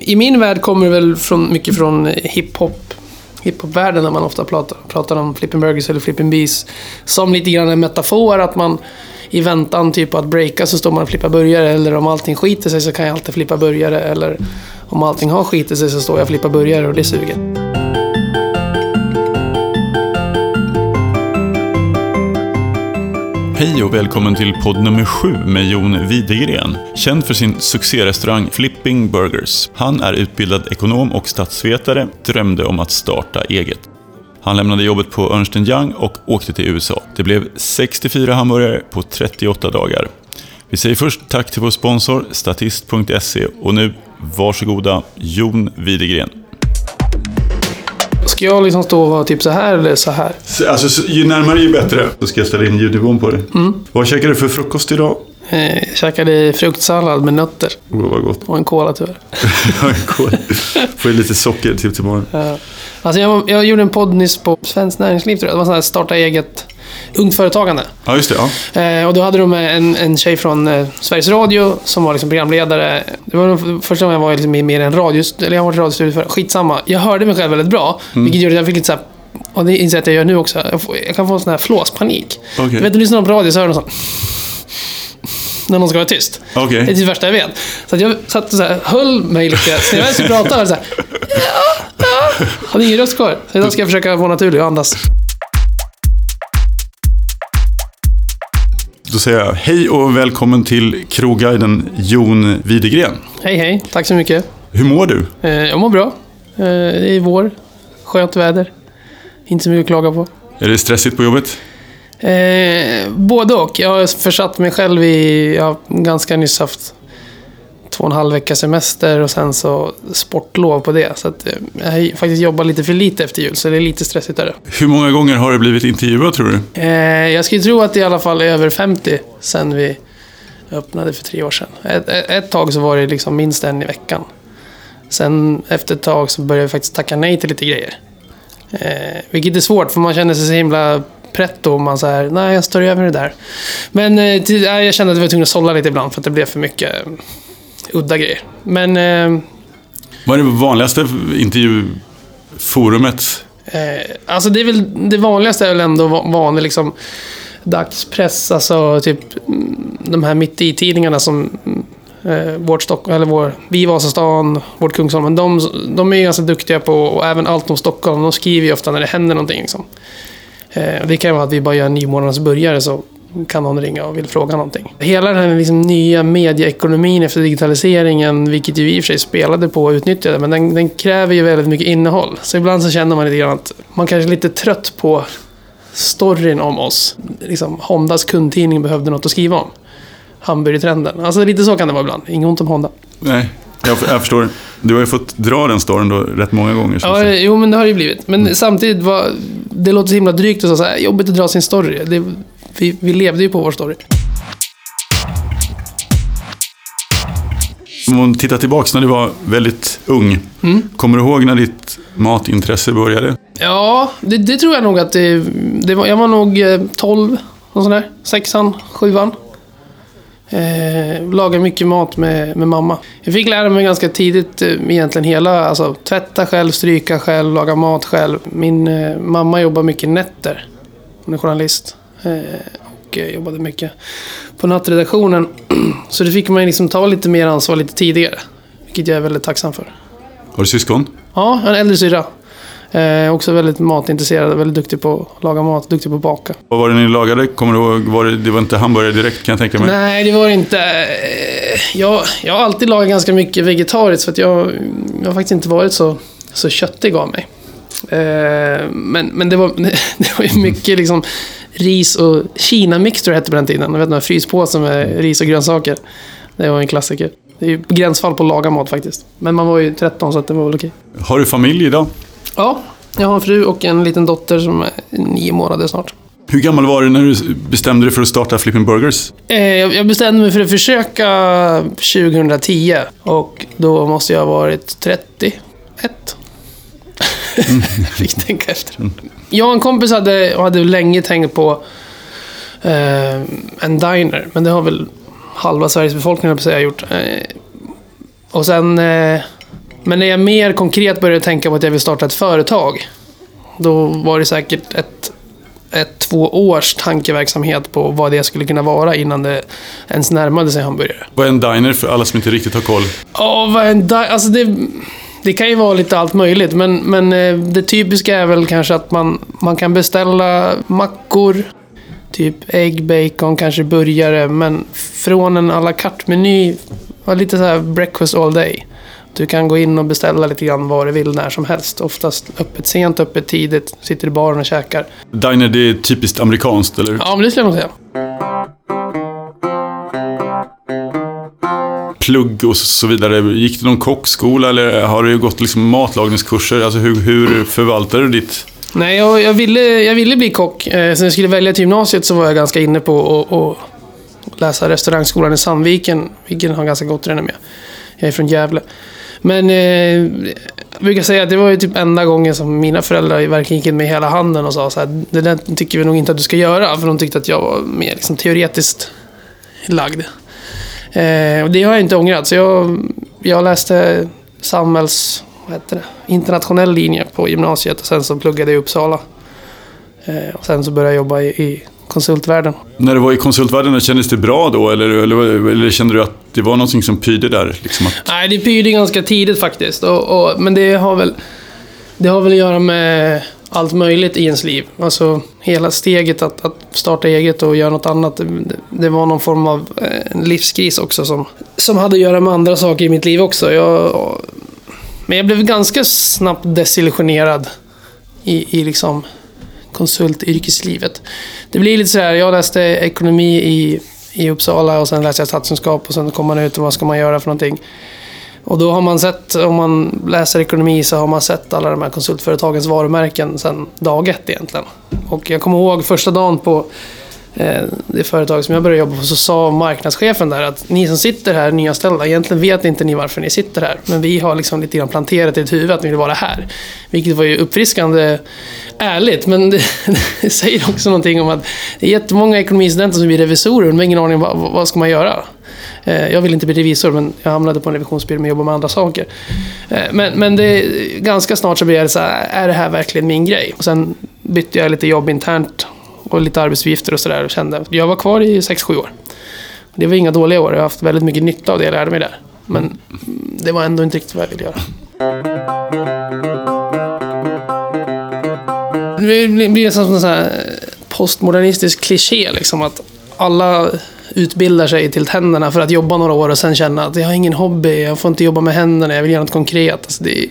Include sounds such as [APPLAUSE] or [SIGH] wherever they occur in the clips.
I min värld kommer det väl från, mycket från hiphop. Hiphop-världen när man ofta pratar, pratar om flipping burgers eller flipping bees. Som lite grann en metafor att man i väntan typ att breaka så står man och flippar burgare. Eller om allting skiter sig så kan jag alltid flippa burgare. Eller om allting har skitit sig så står jag och flippar burgare och det suger. Hej och välkommen till podd nummer sju med Jon Widegren. Känd för sin succérestaurang Flipping Burgers. Han är utbildad ekonom och statsvetare, drömde om att starta eget. Han lämnade jobbet på Ernst Young och åkte till USA. Det blev 64 hamburgare på 38 dagar. Vi säger först tack till vår sponsor Statist.se och nu varsågoda Jon Widegren. Ska jag liksom stå och vara typ så här eller så här? Alltså, ju närmare ju bättre. Då ska jag ställa in ljudnivån på det. Mm. Vad käkade du för frukost idag? Eh, jag käkade fruktsallad med nötter. Oh, vad gott. Och en cola tyvärr. [LAUGHS] Cool. Får ju lite socker till till morgon. Ja. Alltså jag, jag gjorde en podd nyss på Svenskt Näringsliv tror jag. Det var sån här starta eget ungt företagande. Ja, just det. Ja. Eh, och då hade de en, en tjej från eh, Sveriges Radio som var liksom programledare. Det var första gången jag var liksom i mer en radio... Eller jag har varit radiostudio för. Skitsamma. Jag hörde mig själv väldigt bra. Vilket gjorde att jag fick lite så här, Och det inser jag att jag gör nu också. Jag, får, jag kan få en sån här flåspanik. Okej. Du vet, du lyssnar på radio så hör du sån... När någon ska vara tyst. Okej. Det är det värsta jag vet. Så jag satt och så här, höll mig lite. Så när jag skulle prata var det så här... [LAUGHS] Ja, ja. Hade ingen röst kvar. Så idag ska jag försöka vara naturlig och andas. Då säger jag hej och välkommen till krogguiden Jon Widegren. Hej, hej. Tack så mycket. Hur mår du? Eh, jag mår bra. Eh, det är vår. Skönt väder. Inte så mycket att klaga på. Är det stressigt på jobbet? Eh, både och. Jag har försatt mig själv i... Jag har ganska nyss haft två och en halv vecka semester och sen så sportlov på det. Så att, eh, jag har faktiskt jobbat lite för lite efter jul, så det är lite stressigt där. Hur många gånger har du blivit intervjuad tror du? Eh, jag skulle tro att det i alla fall är över 50 sen vi öppnade för tre år sedan. Ett, ett, tag så var det liksom minst en i veckan. Sen efter ett tag så började jag faktiskt tacka nej till lite grejer. Eh, vilket är svårt för man känner sig så himla pretto om man säger nej jag står över det där. Men eh, nej, jag kände att jag var tvungen att sålla lite ibland för att det blev för mycket eh, udda grejer. Men eh, Vad är det vanligaste intervjuforumet? Eh, alltså det är väl det vanligaste är väl ändå va- vanlig liksom dagspress, alltså typ mm, de här mitt i tidningarna som mm, eh, vårt Stockholm, eller vår, Vi Vasastan, vårt Kungsholmen, de, de är ju ganska duktiga på, och även allt om Stockholm, de skriver ju ofta när det händer någonting. Liksom. Eh, det kan vara att vi bara gör en ny månadens börjare så kan någon ringa och vill fråga någonting. Hela den här liksom nya medieekonomin efter digitaliseringen, vilket ju vi i och för sig spelade på och utnyttjade, men den, den kräver ju väldigt mycket innehåll. Så ibland så känner man lite grann att man kanske är lite trött på storyn om oss. Liksom, Hondas kundtidning behövde något att skriva om. Hamburgertrenden. Alltså lite så kan det vara ibland. Inget ont om Honda. Nej, jag, jag förstår. Du har ju fått dra den storyn då rätt många gånger. Ja, det. jo men det har det ju blivit. Men samtidigt, var, det låter så himla drygt så här, jobbigt att dra sin story. Det, vi, vi levde ju på vår story. Om man tittar tillbaks när du var väldigt ung. Mm. Kommer du ihåg när ditt matintresse började? Ja, det, det tror jag nog att det, det var, jag var nog eh, 12, och sån där. Sexan, sjuan. Eh, lagade mycket mat med, med mamma. Jag fick lära mig ganska tidigt eh, egentligen hela, alltså tvätta själv, stryka själv, laga mat själv. Min eh, mamma jobbar mycket nätter. Hon är journalist. Eh, och jobbade mycket på nattredaktionen. [CLEARS THROAT] Så det fick man liksom ta lite mer ansvar lite tidigare. Vilket jag är väldigt tacksam för. Har du syskon? Ja, en äldre syrra. Eh, också väldigt matintresserad, väldigt duktig på att laga mat, duktig på att baka. Vad var det ni lagade? Kommer du ihåg? Var det, det var inte hamburgare direkt kan jag tänka mig. Nej, det var det inte. Jag, jag har alltid lagat ganska mycket vegetariskt för att jag, jag har faktiskt inte varit så, så köttig av mig. Eh, men men det, var, [LAUGHS] det var ju mycket liksom ris och Kina-mixture hette det på den tiden. Jag vet inte, fryspåse med ris och grönsaker. Det var en klassiker. Det är ju gränsfall på att laga mat faktiskt. Men man var ju 13 så det var väl okej. Har du familj idag? Ja, jag har en fru och en liten dotter som är nio månader snart. Hur gammal var du när du bestämde dig för att starta Flipping Burgers? Eh, Jag jag bestämde mig för att försöka 2010 och då måste jag ha varit 31. [LAUGHS] Jag fick tänka efter. Jag och en kompis hade, hade länge tänkt på eh, en diner, men det har väl halva Sveriges befolkning på säga gjort. Eh, och sen eh, Men när jag mer konkret började tänka på att jag vill starta ett företag. Då var det säkert ett, ett två års tankeverksamhet på vad det skulle kunna vara innan det ens närmade sig hamburgare. Vad är en diner för alla som inte riktigt har koll? Ja, vad är en di- Alltså det, det kan ju vara lite allt möjligt, men, men eh, det typiska är väl kanske att man, man kan beställa mackor, typ ägg, bacon, kanske burgare, men från en à la carte-meny, lite så här breakfast all day. Du kan gå in och beställa lite grann vad du vill när som helst. Oftast öppet sent, öppet tidigt, sitter i baren och käkar. Diner, det är typiskt amerikanskt, eller? Ja, men det skulle jag nog säga. Plugg och så vidare. Gick du någon kockskola eller har du gått liksom matlagningskurser? Alltså hur, hur förvaltar du ditt... Nej, jag, jag, ville, jag ville bli kock. Eh, så när jag skulle välja till gymnasiet så var jag ganska inne på att att läsa restaurangskolan i Sandviken, vilken har ganska gott renommé. Jag är från Gävle. Men eh, jag brukar säga att det var ju typ enda gången som mina föräldrar verkligen gick in med hela handen och sa så här, det där tycker vi nog inte att du ska göra. För de tyckte att jag var mer liksom, teoretiskt lagd. Eh, och det har jag inte ångrat. Så jag, jag läste samhälls... Vad heter det? Internationell linje på gymnasiet och sen så pluggade jag i Uppsala. Eh, och sen så började jag jobba i, i konsultvärlden. När du var i konsultvärlden, kändes det bra då? Eller, eller, eller kände du att det var någonting som pyrde där? Liksom att... Nej, det pyrde ganska tidigt faktiskt. Och, och, men det har väl... Det har väl att göra med allt möjligt i ens liv. Alltså hela steget att, att starta eget och göra något annat. Det, det var någon form av eh, livskris också som, som hade att göra med andra saker i mitt liv också. Jag, men jag blev ganska snabbt desillusionerad i, i liksom konsultyrkeslivet. Det blir lite sådär, jag läste ekonomi i, i Uppsala och sen läste jag statskunskap och sen kom man ut och vad ska man göra för någonting. Och då har man sett, om man läser ekonomi så har man sett alla de här konsultföretagens varumärken sedan dag ett egentligen. Och jag kommer ihåg första dagen på eh, det företag som jag började jobba på så sa marknadschefen där att ni som sitter här nyanställda, egentligen vet inte ni varför ni sitter här. Men vi har liksom lite grann planterat i ert huvud att ni vill vara här. Vilket var ju uppfriskande ärligt, men det, [LAUGHS] det säger också någonting om att det är jättemånga ekonomistudenter som blir revisorer, men de har ingen aning om vad, vad ska man göra. Jag vill inte bli revisor, men jag hamnade på en revisionsbyrå och jobbade med andra saker. Men, men det, ganska snart så blev det så här, är det här verkligen min grej? Och sen bytte jag lite jobb internt och lite arbetsuppgifter och sådär och kände jag var kvar i 6-7 år. Det var inga dåliga år, jag har haft väldigt mycket nytta av det jag lärde mig där. Men det var ändå inte riktigt vad jag ville göra. Det blir nästan som en sån här postmodernistisk kliché liksom att alla utbildar sig till tänderna för att jobba några år och sen känna att jag har ingen hobby, jag får inte jobba med händerna, jag vill göra något konkret. Alltså det,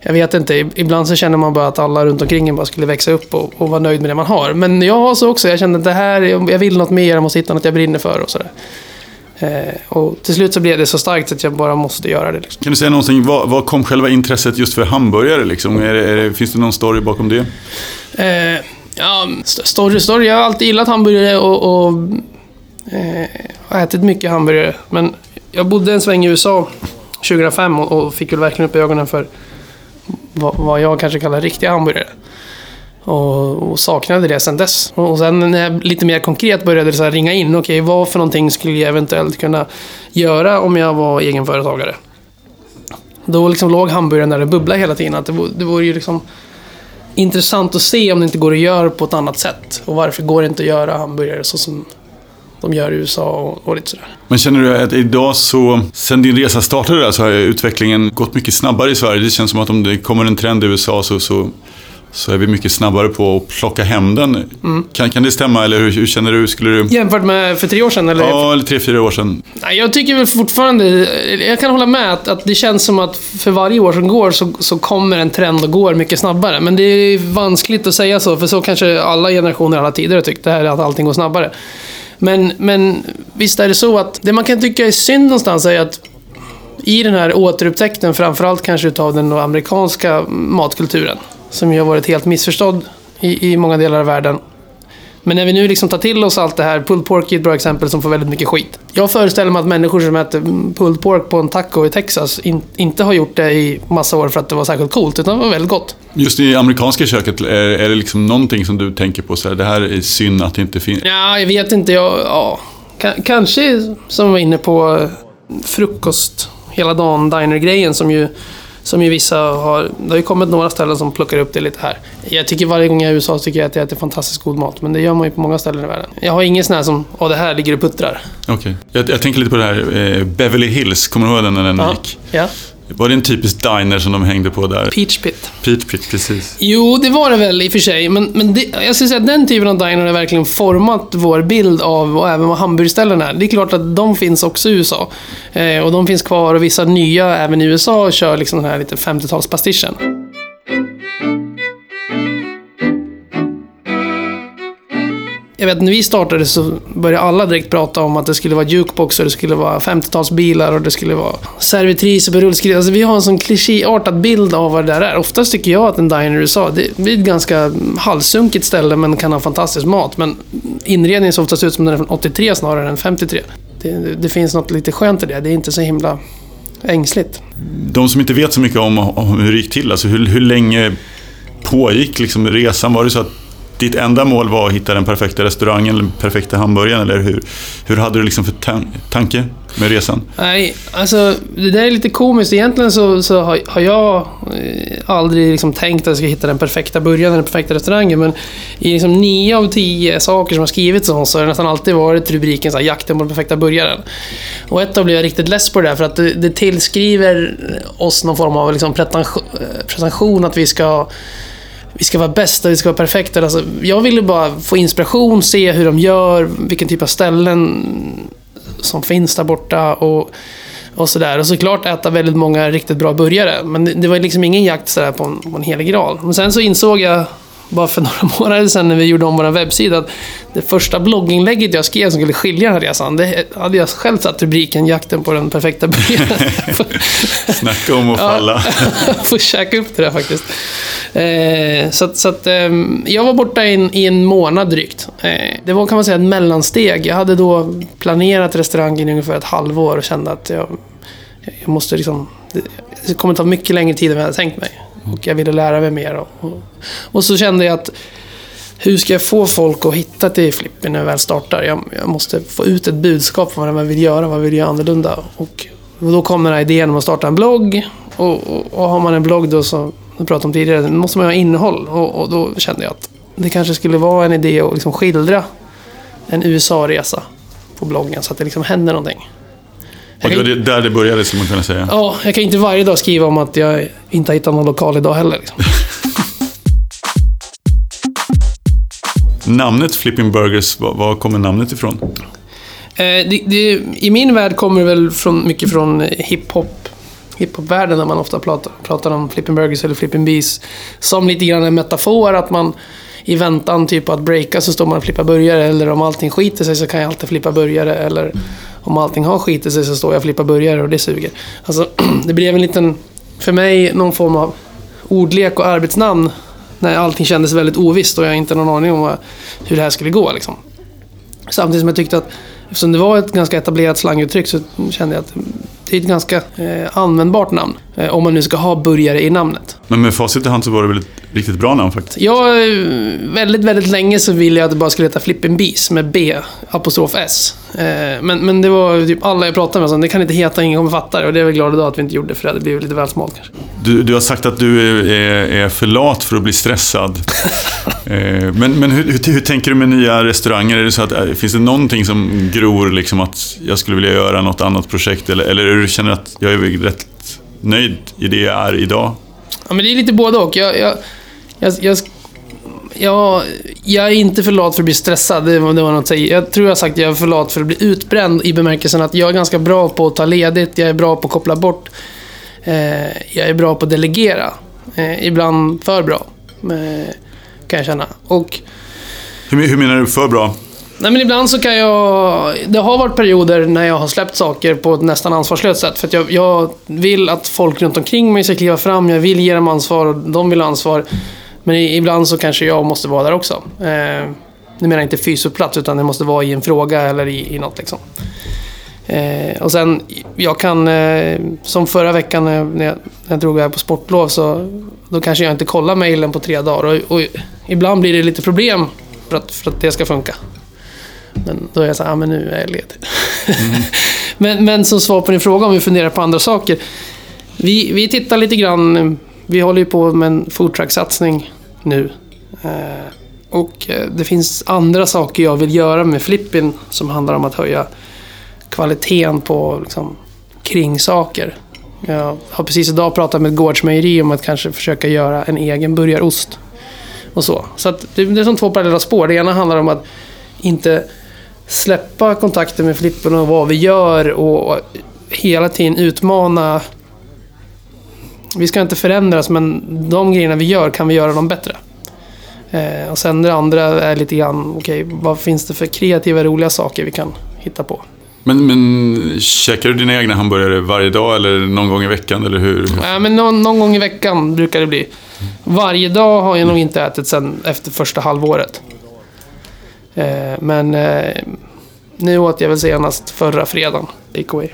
jag vet inte, ibland så känner man bara att alla runt omkring en bara skulle växa upp och, och vara nöjd med det man har. Men jag har så också, jag kände att det här, jag vill något mer, jag måste hitta något jag brinner för och sådär. Eh, och till slut så blev det så starkt att jag bara måste göra det. Liksom. Kan du säga någonting, vad, vad kom själva intresset just för hamburgare? Liksom? Är det, är det, finns det någon story bakom det? Eh, ja, story, story. Jag har alltid gillat hamburgare och, och eh, har ätit mycket hamburgare. Men jag bodde en sväng i USA 2005 och, och fick väl verkligen upp ögonen för vad, vad jag kanske kallar riktiga hamburgare. Och, och, saknade det sen dess. Och sen när jag lite mer konkret började så ringa in, okej okay, vad för någonting skulle jag eventuellt kunna göra om jag var egenföretagare? Då liksom låg hamburgaren där och bubblade hela tiden. Att det, vore, det vore ju liksom intressant att se om det inte går att göra på ett annat sätt. Och varför går det inte att göra hamburgare så som de gör i USA och, och lite sådär. Men känner du att idag så, sen din resa startade där, så har utvecklingen gått mycket snabbare i Sverige? Det känns som att om det kommer en trend i USA så, så, så är vi mycket snabbare på att plocka hem den. Mm. Kan, kan det stämma eller hur, hur, känner du? Skulle du... Jämfört med för tre år sedan? Eller? Ja, eller tre, fyra år sedan. Nej, jag tycker väl fortfarande, jag kan hålla med att, att det känns som att för varje år som går så, så kommer en trend och går mycket snabbare. Men det är vanskligt att säga så, för så kanske alla generationer alla tider har tyckt, det här är att allting går snabbare. Men, men visst är det så att det man kan tycka är synd någonstans är att i den här återupptäckten, framförallt kanske utav den amerikanska matkulturen, som ju har varit helt missförstådd i, i många delar av världen. Men när vi nu liksom tar till oss allt det här, pulled pork är ett bra exempel som får väldigt mycket skit. Jag föreställer mig att människor som äter pulled pork på en taco i Texas in, inte har gjort det i massa år för att det var särskilt coolt, utan det var väldigt gott. Just i amerikanska köket, är, är det liksom någonting som du tänker på? Så här, det här är synd att det inte finns? Ja, jag vet inte. Jag, ja, kanske, som vi var inne på, frukost hela dagen, diner-grejen som ju Som ju vissa har... Det har ju kommit några ställen som plockar upp det lite här. Jag tycker varje gång jag är i USA tycker jag att jag äter fantastiskt god mat. Men det gör man ju på många ställen i världen. Jag har ingen sån här som, åh det här ligger och puttrar. Okej. Jag, jag tänker lite på det här eh, Beverly Hills, kommer du ihåg den när den Ja. gick? ja. Var det en typisk diner som de hängde på där? Peach Pit. Peach Pit, precis. Jo, det var det väl i och för sig. Men, men det, jag skulle säga att den typen av diner har verkligen format vår bild av, och även vad hamburgerställen är. Det är klart att de finns också i USA. Eh, och de finns kvar och vissa nya även i USA kör liksom den här lite 50-talspastischen. Jag vet, när vi startade så började alla direkt prata om att det skulle vara jukebox och det skulle vara 50-talsbilar och det skulle vara servitriser på rullskridor. Alltså vi har en sån klichéartad bild av vad det där är. Oftast tycker jag att en diner i USA, det är ett ganska halvsunkigt ställe men kan ha fantastisk mat. Men inredningen ser oftast ut som den är från 83 snarare än 53. Det, det, det finns något lite skönt i det. Det är inte så himla ängsligt. De som inte vet så mycket om, om hur det gick till, alltså hur, hur länge pågick liksom resan? Var det så att ditt enda mål var att hitta den perfekta restaurangen, eller den perfekta hamburgaren, eller hur, hur hade du liksom för tan- tanke med resan? Nej, alltså det där är lite komiskt. Egentligen så, så har, har jag eh, aldrig liksom tänkt att jag ska hitta den perfekta burgaren, eller den perfekta restaurangen. Men i liksom nio av tio saker som har skrivits om så har det nästan alltid varit rubriken så här, “Jakten på den perfekta burgaren”. Och ett tag blev jag riktigt less på det där för att det, det tillskriver oss någon form av liksom pretension, eh, pretension att vi ska vi ska vara bästa, vi ska vara perfekta. Alltså, jag ville bara få inspiration, se hur de gör, vilken typ av ställen som finns där borta och, och sådär. Och såklart äta väldigt många riktigt bra burgare. Men det, det var liksom ingen jakt sådär på, en, på en helig graal. Men sen så insåg jag, bara för [LAUGHS] några månader sedan när vi gjorde om vår webbsida, att det första blogginlägget jag skrev som skulle skilja den här resan, det hade jag själv satt rubriken “Jakten på den perfekta burgaren”. [LAUGHS] Snacka om att [LAUGHS] Ja. falla. får käka upp det där faktiskt. Eh, så så att, ehm, jag var borta i en, i en månad drygt. Eh, det var kan man säga ett mellansteg. Jag hade då planerat restaurangen i ungefär ett halvår och kände att jag, jag måste liksom... Det, kommer ta mycket längre tid än jag hade tänkt mig. Och jag ville lära mig mer. Och, och, och så kände jag att hur ska jag få folk att hitta till Flipper när jag väl startar? Jag, jag måste få ut ett budskap om vad man vill göra, vad jag vill göra annorlunda. Och, och då kom den här idén om att starta en blogg. Och, och, och har man en blogg då, som jag pratade om tidigare, måste man ha innehåll. Och, och då kände jag att det kanske skulle vara en idé att liksom skildra en USA-resa på bloggen så att det liksom händer någonting. Och det var det, där det började, skulle man kunna säga. Ja, jag kan inte varje dag skriva om att jag inte har hittat någon lokal idag heller. Liksom. [LAUGHS] Namnet Flipping Burgers, var, var kommer namnet ifrån? Eh, det, det, I min värld kommer det väl från, mycket från hiphop hiphopvärlden där man ofta pratar, pratar om flipping burgers eller flipping bees. Som lite grann en metafor att man i väntan typ på att breaka så står man och flippar burgare. Eller om allting skiter sig så kan jag alltid flippa burgare. Eller om allting har skitit sig så står jag och flippar burgare och det suger. Alltså, [CLEARS THROAT] det blev en liten, för mig, någon form av ordlek och arbetsnamn. När allting kändes väldigt ovisst och jag har inte någon aning om vad, hur det här skulle gå. Liksom. Samtidigt som jag tyckte att eftersom det var ett ganska etablerat slanguttryck så kände jag att det är ett ganska eh, användbart namn. Eh, om man nu ska ha burgare i namnet. Men med facit i hand så var det väl ett riktigt bra namn faktiskt. Jag, eh, väldigt, väldigt länge så ville jag att det bara skulle heta Flippin' Bees med B, apostrof S. Eh, men, men det var typ alla jag pratade med som det kan inte heta, ingen kommer fatta det. Och det är jag glad idag att vi inte gjorde för det hade blivit lite väl smalt kanske. Du, du har sagt att du är, är, för lat för att bli stressad. [LAUGHS] Men men hur, hur, hur tänker du med nya restauranger? Är det så att, finns det någonting som gror liksom att jag skulle vilja göra något annat projekt? Eller, eller du känner att jag är rätt nöjd i det jag är idag? Ja, men det är lite både och. Jag, jag, jag, jag, jag, jag är inte för lat för att bli stressad, det var, det var något säga. Jag tror jag har sagt att jag är för lat för att bli utbränd i bemärkelsen att jag är ganska bra på att ta ledigt, jag är bra på att koppla bort. Eh, jag är bra på att delegera. Eh, ibland för bra, eh, kan jag känna. Och Hur, hur menar du för bra? Nej men ibland så kan jag... Det har varit perioder när jag har släppt saker på ett nästan ansvarslöst sätt. För att jag, jag vill att folk runt omkring mig ska kliva fram. Jag vill ge dem ansvar och de vill ha ansvar. Men i- ibland så kanske jag måste vara där också. Eh, nu menar jag inte fys plats utan det måste vara i en fråga eller i, i något liksom. Eh, och sen, jag kan... Eh, som förra veckan när jag, när jag, när jag drog iväg på sportlov så... Då kanske jag inte kollar mejlen på tre dagar. Och, och ibland blir det lite problem för att, för att det ska funka. Men då är jag så här, ja men nu är jag ledig. [LAUGHS] men, men som svar på din fråga om vi funderar på andra saker. Vi, vi tittar lite grann. Vi håller ju på med en foodtruck-satsning nu. Eh, och eh, det finns andra saker jag vill göra med Flippin som handlar om att höja kvaliteten på liksom, kringsaker. Jag har precis idag pratat med ett gårdsmejeri om att kanske försöka göra en egen burgarost. Och så. Så det, det är som två parallella spår. Det ena handlar om att inte släppa kontakten med Flippen och vad vi gör och hela tiden utmana. Vi ska inte förändras men de grejerna vi gör kan vi göra dem bättre. Eh, och sen det andra är lite grann, okej, okay, vad finns det för kreativa, roliga saker vi kan hitta på? Men, men käkar du dina egna hamburgare varje dag eller någon gång i veckan? Eller hur? Ja, men någon, någon gång i veckan brukar det bli. Varje dag har jag nog inte ätit sen efter första halvåret. Eh, men eh, nu åt jag väl senast förra fredagen, takeaway.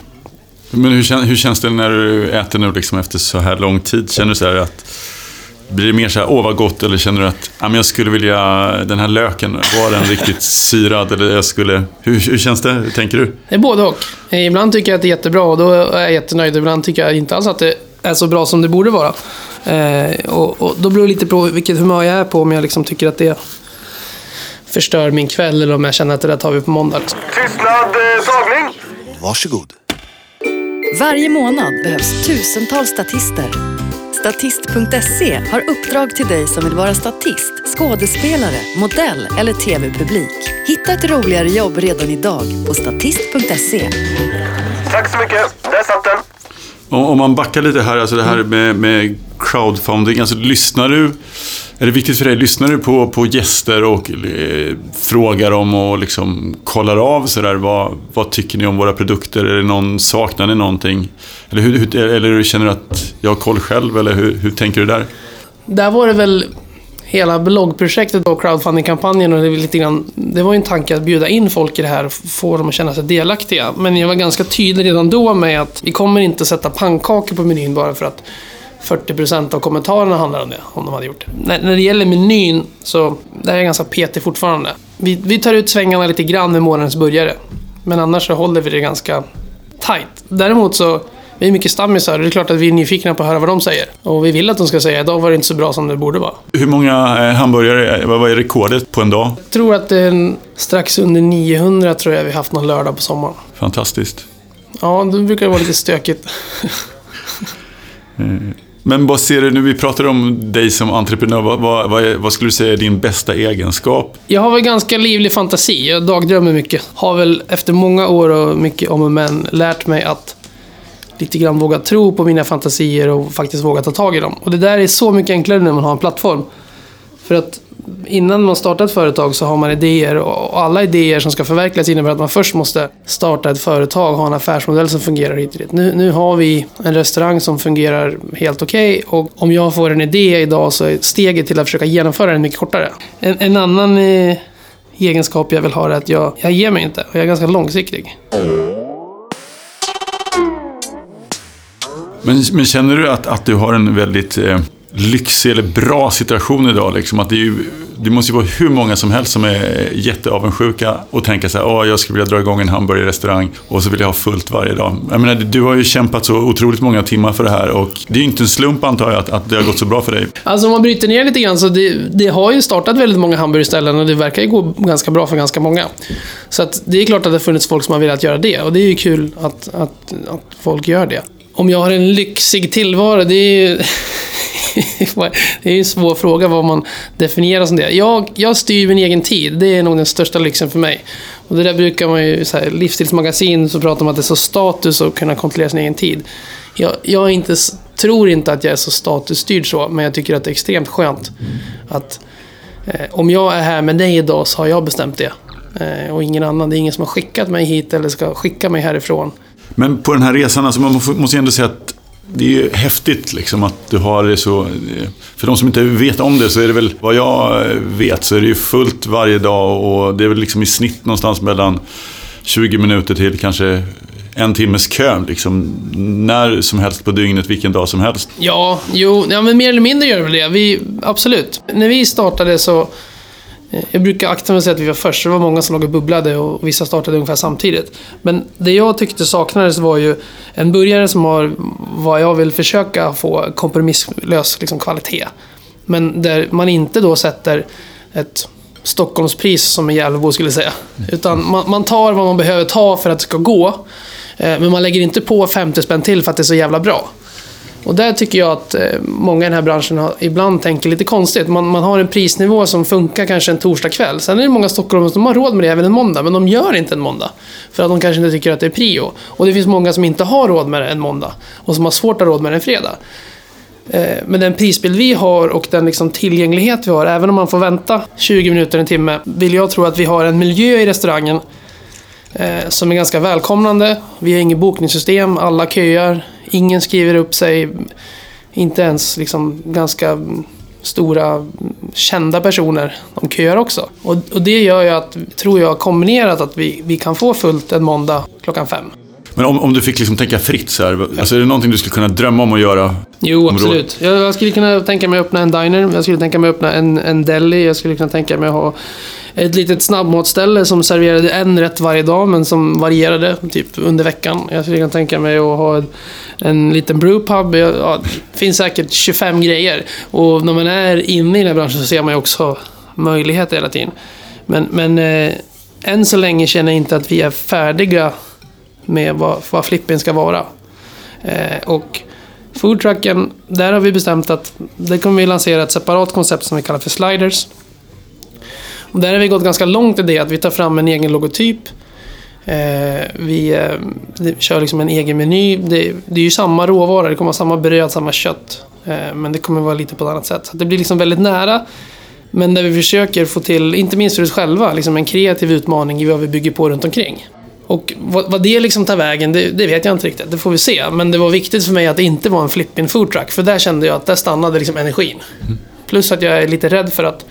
Men hur, hur känns det när du äter nu liksom efter så här lång tid? Känner du så här att blir det mer så här, åh vad gott, eller känner du att ja, men jag skulle vilja, den här löken, var den riktigt syrad? Eller jag skulle, hur, hur känns det? Hur tänker du? Det är både och. Ibland tycker jag att det är jättebra och då är jag jättenöjd. Ibland tycker jag inte alls att det är så bra som det borde vara. Eh, och, och, då beror det lite på vilket humör jag är på, om jag liksom tycker att det förstör min kväll eller om jag känner att det där tar vi på måndag. Liksom. Tystnad, eh, tagning! Varsågod. Varje månad behövs tusentals statister Statist.se har uppdrag till dig som vill vara statist, skådespelare, modell eller tv-publik. Hitta ett roligare jobb redan idag på statist.se. Tack så mycket. Där satt den. Om man backar lite här, alltså det här med, med crowdfunding. Alltså lyssnar du, är det viktigt för dig, lyssnar du på, på gäster och eh, frågar dem och liksom kollar av sådär, vad, vad tycker ni om våra produkter? Är det någon, saknar ni någonting? Eller, hur, hur, eller känner du att jag har koll själv, eller hur, hur tänker du där? Där var det väl hela bloggprojektet och crowdfundingkampanjen, och det var, lite grann, det var ju en tanke att bjuda in folk i det här och få dem att känna sig delaktiga. Men jag var ganska tydlig redan då med att vi kommer inte sätta pannkakor på menyn bara för att 40% av kommentarerna handlar om det, om de hade gjort det. När, när det gäller menyn så, där är jag ganska petig fortfarande. Vi, vi tar ut svängarna lite grann med månadens burgare. Men annars så håller vi det ganska tight. Däremot så vi är mycket stammisar och det är klart att vi är nyfikna på att höra vad de säger. Och vi vill att de ska säga, idag var det inte så bra som det borde vara. Hur många eh, hamburgare, vad är rekordet på en dag? Jag tror att det är strax under 900 tror jag vi haft någon lördag på sommaren. Fantastiskt. Ja, då brukar det vara lite stökigt. Eh, men vad ser du nu, vi pratar om dig som entreprenör. Vad, vad, vad, vad, skulle du säga är din bästa egenskap? Jag har väl ganska livlig fantasi. Jag dagdrömmer mycket. Har väl efter många år och mycket om och men lärt mig att lite grann våga tro på mina fantasier och faktiskt våga ta tag i dem. Och det där är så mycket enklare när man har en plattform. För att innan man startar ett företag så har man idéer och alla idéer som ska förverkligas innebär att man först måste starta ett företag, ha en affärsmodell som fungerar hit och dit. Nu, nu har vi en restaurang som fungerar helt okej okay, och om jag får en idé idag så är steget till att försöka genomföra den mycket kortare. En, en annan eh, egenskap jag vill ha är att jag, jag ger mig inte och jag är ganska långsiktig. Men, men känner du att, att du har en väldigt eh, lyxig eller bra situation idag? Liksom? Att det, ju, det, måste ju vara hur många som helst som är jätteavundsjuka och tänker så här, oh, jag skulle vilja dra igång en hamburgerrestaurang och så vill jag ha fullt varje dag. Jag menar, du har ju kämpat så otroligt många timmar för det här och det är ju inte en slump antar jag att, att det har gått så bra för dig. Alltså om man bryter ner lite grann så det, det har ju startat väldigt många hamburgerställen och det verkar ju gå ganska bra för ganska många. Så att det är klart att det har funnits folk som har velat göra det och det är ju kul att, att, att folk gör det. Om jag har en lyxig tillvaro, det är ju... [LAUGHS] det är en svår fråga vad man definierar som det. Jag, jag styr min egen tid. Det är nog den största lyxen för mig. Och det där brukar man ju, så här, livsstilsmagasin så pratar man att det är så status att kunna kontrollera sin egen tid. Jag, jag inte, tror inte att jag är så statusstyrd så, men jag tycker att det är extremt skönt att eh, om jag är här med dig idag så har jag bestämt det. Eh, och ingen annan. Det är ingen som har skickat mig hit eller ska skicka mig härifrån. Men på den här resan, alltså man måste ju ändå säga att det är ju häftigt liksom att du har det så... För de som inte vet om det så är det väl, vad jag vet, så är det ju fullt varje dag och det är väl liksom i snitt någonstans mellan 20 minuter till kanske en timmes kö. Liksom, när som helst på dygnet, vilken dag som helst. Ja, jo, ja, men mer eller mindre gör det väl det. Vi, absolut. När vi startade så jag brukar akta mig och säga att vi var först, det var många som låg och bubblade och vissa startade ungefär samtidigt. Men det jag tyckte saknades var ju en burgare som har vad jag vill försöka få kompromisslös liksom, kvalitet. Men där man inte då sätter ett Stockholmspris som en Gävlebo skulle säga. Utan man, man tar vad man behöver ta för att det ska gå. Eh, Men man lägger inte på 50 spänn till för att det är så jävla bra. Och där tycker jag att eh, många i den här branschen har, ibland tänker lite konstigt. Man, man har en prisnivå som funkar kanske en torsdagkväll. Sen är det många stockholmare som har råd med det även en måndag, men de gör inte en måndag. För att de kanske inte tycker att det är prio. Och det finns många som inte har råd med det en måndag. Och som har svårt att ha råd med det en fredag. Eh, men den prisbild vi har och den liksom tillgänglighet vi har, även om man får vänta 20 minuter, en timme, vill jag tro att vi har en miljö i restaurangen eh, som är ganska välkomnande. Vi har inget bokningssystem, alla köar, ingen skriver upp sig. Inte ens liksom ganska stora kända personer, de köar också. Och, och det gör ju att, tror jag, kombinerat att vi, vi kan få fullt en måndag klockan fem. Men om, om du fick liksom tänka fritt så här, alltså är det någonting du skulle kunna drömma om att göra? Jo, absolut. Jag, jag skulle kunna tänka mig att öppna en diner, jag skulle tänka mig att öppna en, en deli, jag skulle kunna tänka mig att ha ett litet snabbmatsställe som serverade en rätt varje dag, men som varierade typ under veckan. Jag skulle kunna tänka mig att ha en, en liten brewpub. Ja, det finns säkert 25 grejer. Och när man är inne i den här branschen så ser man ju också möjligheter hela tiden. Men, men eh, än så länge känner jag inte att vi är färdiga med vad, vad flippen ska vara. Eh, och foodtrucken, där har vi bestämt att det kommer vi lansera ett separat koncept som vi kallar för sliders. Och där har vi gått ganska långt i det att vi tar fram en egen logotyp. Eh, vi eh, vi kör liksom en egen meny. Det, det är ju samma råvaror, det kommer vara samma bröd, samma kött. Eh, men det kommer vara lite på ett annat sätt. Så det blir liksom väldigt nära. Men där vi försöker få till, inte minst för oss själva, liksom en kreativ utmaning i vad vi bygger på runt omkring. Och vad, vad det liksom tar vägen, det, det vet jag inte riktigt. Det får vi se. Men det var viktigt för mig att det inte var en flippin foodtruck. För där kände jag att där stannade liksom energin. Plus att jag är lite rädd för att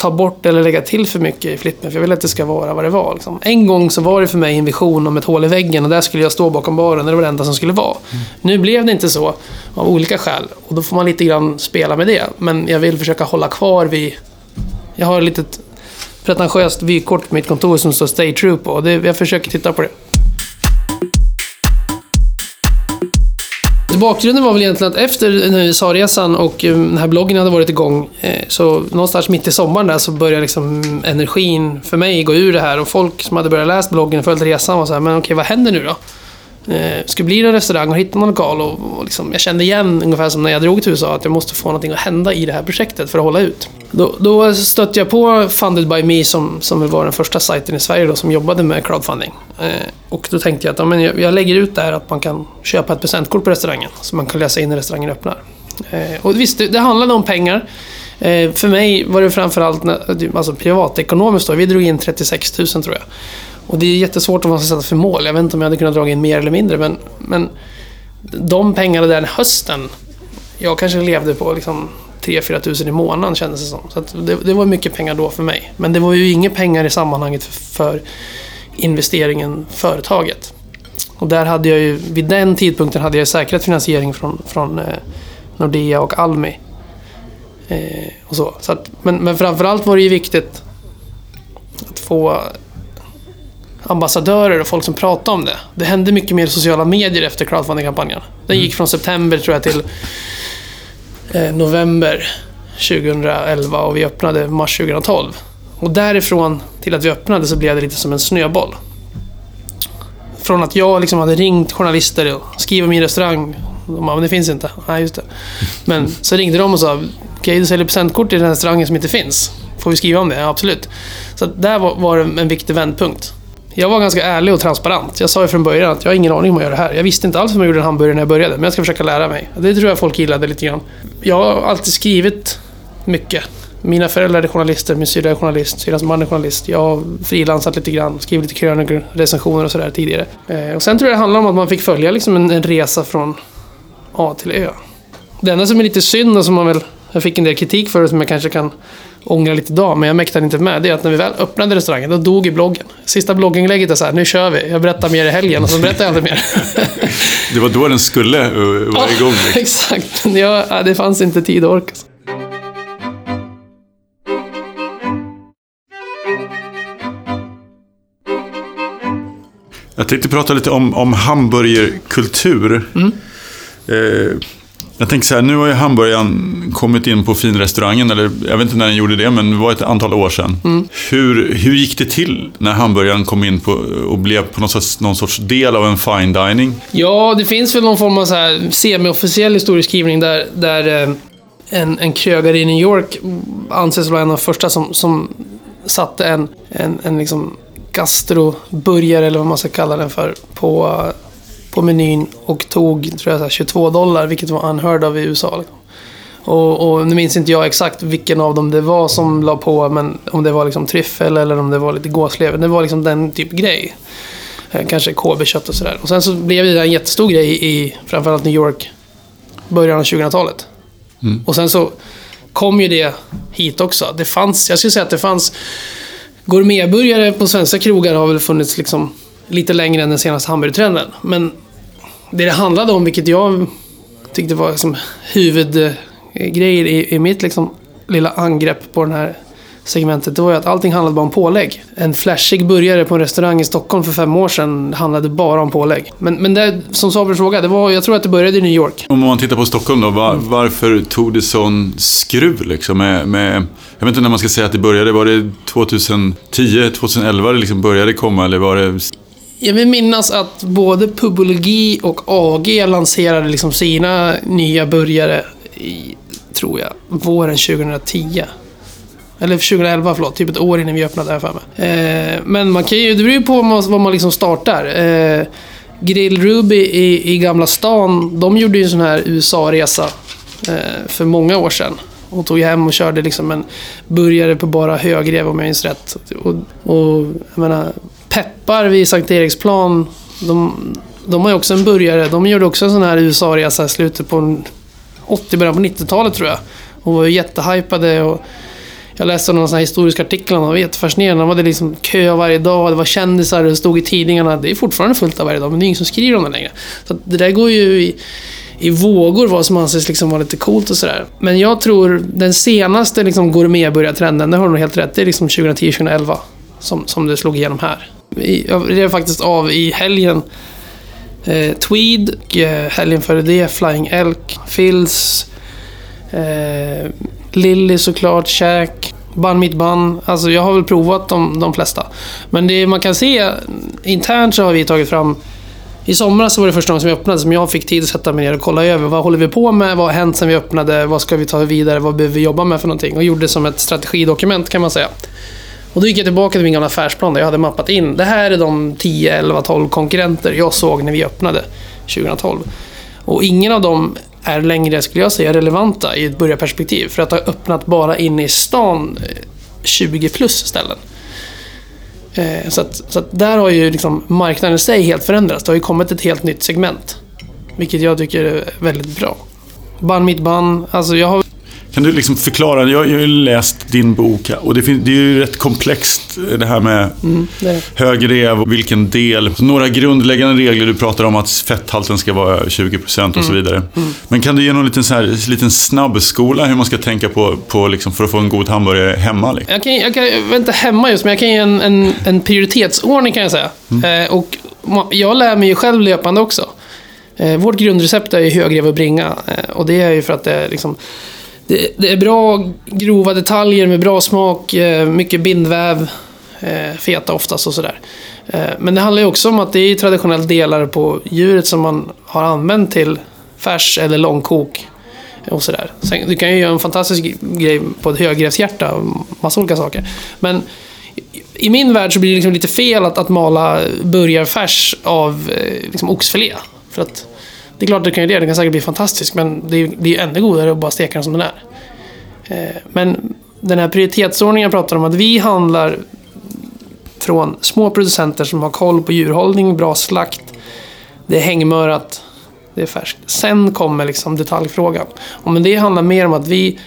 ta bort eller lägga till för mycket i flippen. För jag vill att det ska vara vad det var. Liksom. En gång så var det för mig en vision om ett hål i väggen och där skulle jag stå bakom baren. Det var det enda som skulle vara. Nu blev det inte så av olika skäl. Och då får man lite grann spela med det. Men jag vill försöka hålla kvar vid... Jag har ett litet pretentiöst vykort på mitt kontor som står Stay True på. Och det, jag försöker titta på det. Bakgrunden var väl egentligen att efter den här USA-resan och eh, den här bloggen hade varit igång, eh, så någonstans mitt i sommaren där så började liksom energin för mig gå ur det här och folk som hade börjat läsa bloggen och följt resan var så här, men okej, vad händer nu då? Eh, bli en restaurang och hitta någon lokal och, och liksom, jag kände igen ungefär som när jag drog till USA att jag måste få någonting att hända i det här projektet för att hålla ut. Då, då stötte jag på Funded by Me som, som var den första sajten i Sverige då, som jobbade med crowdfunding. Eh, och då tänkte jag att ja, men jag, jag lägger ut där att man kan köpa ett presentkort på restaurangen som man kan läsa in när restaurangen öppnar. Eh, och visst, det, det handlade om pengar. Eh, för mig var det framförallt alltså privatekonomiskt då. Vi drog in 36 000 tror jag. Och det är jättesvårt om man ska sätta för mål. Jag vet inte om jag hade kunnat dra in mer eller mindre, men, men de pengarna den hösten, jag kanske levde på liksom 3-4 tusen i månaden kändes det som. Så att det, det var mycket pengar då för mig. Men det var ju inga pengar i sammanhanget för, för investeringen företaget. Och där hade jag ju, vid den tidpunkten hade jag säkrat finansiering från, från eh, Nordea och Almi. Eh, och så. Så att, men, men framförallt var det ju viktigt att få ambassadörer och folk som pratade om det. Det hände mycket mer sociala medier efter crowdfunding-kampanjen. Den gick från september tror jag till eh, november 2011 och vi öppnade mars 2012. Och därifrån till att vi öppnade så blev det lite som en snöboll. Från att jag liksom hade ringt journalister och skrivit om min restaurang. De bara, men det finns inte. Nej, just det. Men så ringde de och sa, okej du säljer presentkort till den här restaurangen som inte finns. Får vi skriva om det? Ja, absolut. Så där var, var det en viktig vändpunkt. Jag var ganska ärlig och transparent. Jag sa ju från början att jag har ingen aning om att göra det här. Jag visste inte alls hur man gjorde en hamburgare när jag började, men jag ska försöka lära mig. Det tror jag folk gillade lite grann. Jag har alltid skrivit mycket. Mina föräldrar är journalister, min syrra är journalist, syrrans man är journalist. Jag har frilansat lite grann, skrivit lite krönikor, recensioner och sådär tidigare. Eh, och sen tror jag det handlar om att man fick följa liksom en, en resa från A till Ö. Det enda som är lite synd och som man väl... Jag fick en del kritik för som jag kanske kan ångra lite idag, men jag mäktade inte med, det är att när vi väl öppnade restaurangen, då dog ju bloggen. Sista blogginlägget är så här, nu kör vi, jag berättar mer i helgen och så berättar jag inte mer. [LAUGHS] det var då den skulle eh, vara ja, igång. [LAUGHS] exakt. Ja, det fanns inte tid och ork. Jag tänkte prata lite om, om hamburgerkultur. Mm. Eh, jag tänker så här, nu har ju hamburgaren kommit in på finrestaurangen, eller jag vet inte när den gjorde det, men det var ett antal år sedan. Hur, hur gick det till när hamburgaren kom in på, och blev på något sorts, någon sorts del av en fine dining? Ja, det finns väl någon form av så här semi-officiell historieskrivning där, där eh, en, en krögare i New York anses vara en av de första som, som satte en, en, en liksom gastroburgare, eller vad man ska kalla den för, på, på menyn och tog tror jag, så här 22 dollar, vilket var unheard of i USA. Liksom. Och, och nu minns inte jag exakt vilken av dem det var som la på, men om det var liksom tryffel eller om det var lite gåslever. Det var liksom den typ grej. Eh, Kanske KB-kött och sådär. Och sen så blev det en jättestor grej i framförallt New York början av 2000-talet. Och sen så kom ju det hit också. Det fanns, jag skulle säga att det fanns gourmetburgare på svenska krogar har väl funnits liksom lite längre än den senaste hamburgertrenden. Men det det handlade om, vilket jag tyckte var som huvudgrejer i, i mitt liksom lilla angrepp på den här segmentet, det var ju att allting handlade bara om pålägg. En flashig burgare på en restaurang i Stockholm för fem år sedan handlade bara om pålägg. Men, men det, som din fråga, det var, jag tror att det började i New York. Om man tittar på Stockholm då, var, varför tog det sån skruv liksom med, med, jag vet inte när man ska säga att det började, var det 2010, 2011 det liksom började komma eller var det jag vill minnas att både Pubologi och AG lanserade liksom sina nya burgare i, tror jag, våren 2010. Eller 2011, förlåt. Typ ett år innan vi öppnade här för mig. Eh, men man kan ju, det beror ju på vad man, vad man liksom startar. Eh, Grill Ruby i, i Gamla stan, de gjorde ju en sån här USA-resa eh, för många år sedan. Och tog hem och körde liksom en burgare på bara högrev om jag minns rätt. Och, och jag menar, Peppar vid Sankt Eriksplan, de, de har ju också en burgare. De gjorde också en sån här USA-resa i slutet på 80, början på 90-talet tror jag. Och var ju jättehypade. Och jag läste någon sån här historisk artikel om dem, det var jättefascinerande. De hade liksom kö varje dag, det var kändisar, det stod i tidningarna. Det är fortfarande fullt av varje dag, men det är ingen som skriver om det längre. Så det där går ju i, i vågor vad som anses liksom vara lite coolt och sådär. Men jag tror den senaste liksom gourmetburgartrenden, det har du nog helt rätt, det är liksom 2010-2011 som, som det slog igenom här. Jag rev faktiskt av i helgen eh, Tweed, och, eh, helgen före det Flying Elk, Phils, eh, Lilly såklart, Shack, Bun Mitt Bun. Alltså jag har väl provat de, de flesta. Men det man kan se internt så har vi tagit fram i somras var det första gången som vi öppnade som jag fick tid att sätta mig ner och kolla över. Vad håller vi på med? Vad har hänt sen vi öppnade? Vad ska vi ta vidare? Vad behöver vi jobba med för någonting? Och gjorde som ett strategidokument kan man säga. Och då gick jag tillbaka till min gamla affärsplan där jag hade mappat in. Det här är de 10, 11, 12 konkurrenter jag såg när vi öppnade 2012. Och ingen av dem är längre, skulle jag säga, relevanta i ett börjarperspektiv. För att ha öppnat bara inne i stan eh, 20 plus ställen. Eh, så, att, så att där har ju liksom marknaden i sig helt förändrats. Det har ju kommit ett helt nytt segment. Vilket jag tycker är väldigt bra. Bun mitt bun. Alltså jag har kan du liksom förklara? Jag, jag har ju läst din bok och det, fin- det är ju rätt komplext det här med är det. hög rev och vilken del. Några grundläggande regler. Du pratar om att fetthalten ska vara 20% och så vidare. Men kan du ge någon liten, så här, liten snabbskola hur man ska tänka på, på liksom, för att få en god hamburgare hemma? Liksom? Jag, kan, jag, kan, jag vet inte hemma just, men jag kan ge en, en, en prioritetsordning kan jag säga. Eh, och jag lär mig ju själv löpande också. Eh, vårt grundrecept är ju högrev och bringa. Eh, och det är ju för att det är liksom... Det, det är bra grova detaljer med bra smak, eh, mycket bindväv, eh, feta oftast och sådär. Eh, men det handlar ju också om att det är traditionellt delar på djuret som man har använt till färs eller långkok och sådär. Sen, du kan ju göra en fantastisk grej på ett högrevshjärta massa olika saker. Men i- min värld så blir det liksom lite fel att, att mala burgarfärs av liksom oxfilé. För att det är klart du kan göra det, den kan säkert bli fantastisk, men det är, det är ju ännu godare att bara steka den som den är. Eh, men den här prioritetsordningen jag pratar om, att vi handlar från små producenter som har koll på djurhållning, bra slakt, det är hängmörat, det är färskt. Sen kommer liksom detaljfrågan. Och men det handlar mer om att vi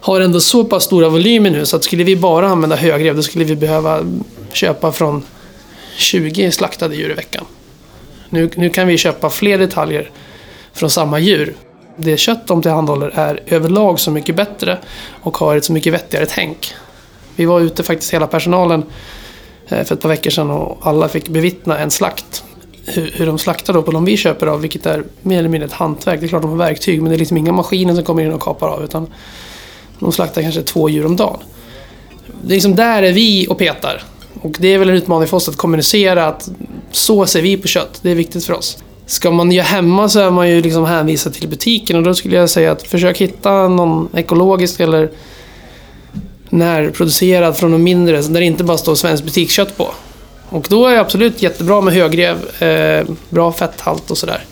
har ändå så pass stora volymer nu så att skulle vi bara använda högrev då skulle vi behöva köpa från 20 slaktade djur i veckan. Nu, nu kan vi köpa fler detaljer från samma djur. Det kött de tillhandahåller är överlag så mycket bättre och har ett så mycket vettigare tänk. Vi var ute faktiskt hela personalen eh, för ett par veckor sedan och alla fick bevittna en slakt. Hur, hur de slaktar då på de vi köper av, vilket är mer eller mindre ett hantverk. Det är klart de har verktyg, men det är liksom inga maskiner som kommer in och kapar av. Utan de slaktar kanske två djur om dagen. Det är liksom där är vi och petar. Och det är väl en utmaning för oss att kommunicera att så ser vi på kött. Det är viktigt för oss. Ska man göra hemma så är man ju liksom hänvisad till butiken och då skulle jag säga att försök hitta någon ekologisk eller närproducerad från de mindre där det inte bara står svenskt butikskött på. Och då är det absolut jättebra med högrev, eh, bra fetthalt och sådär.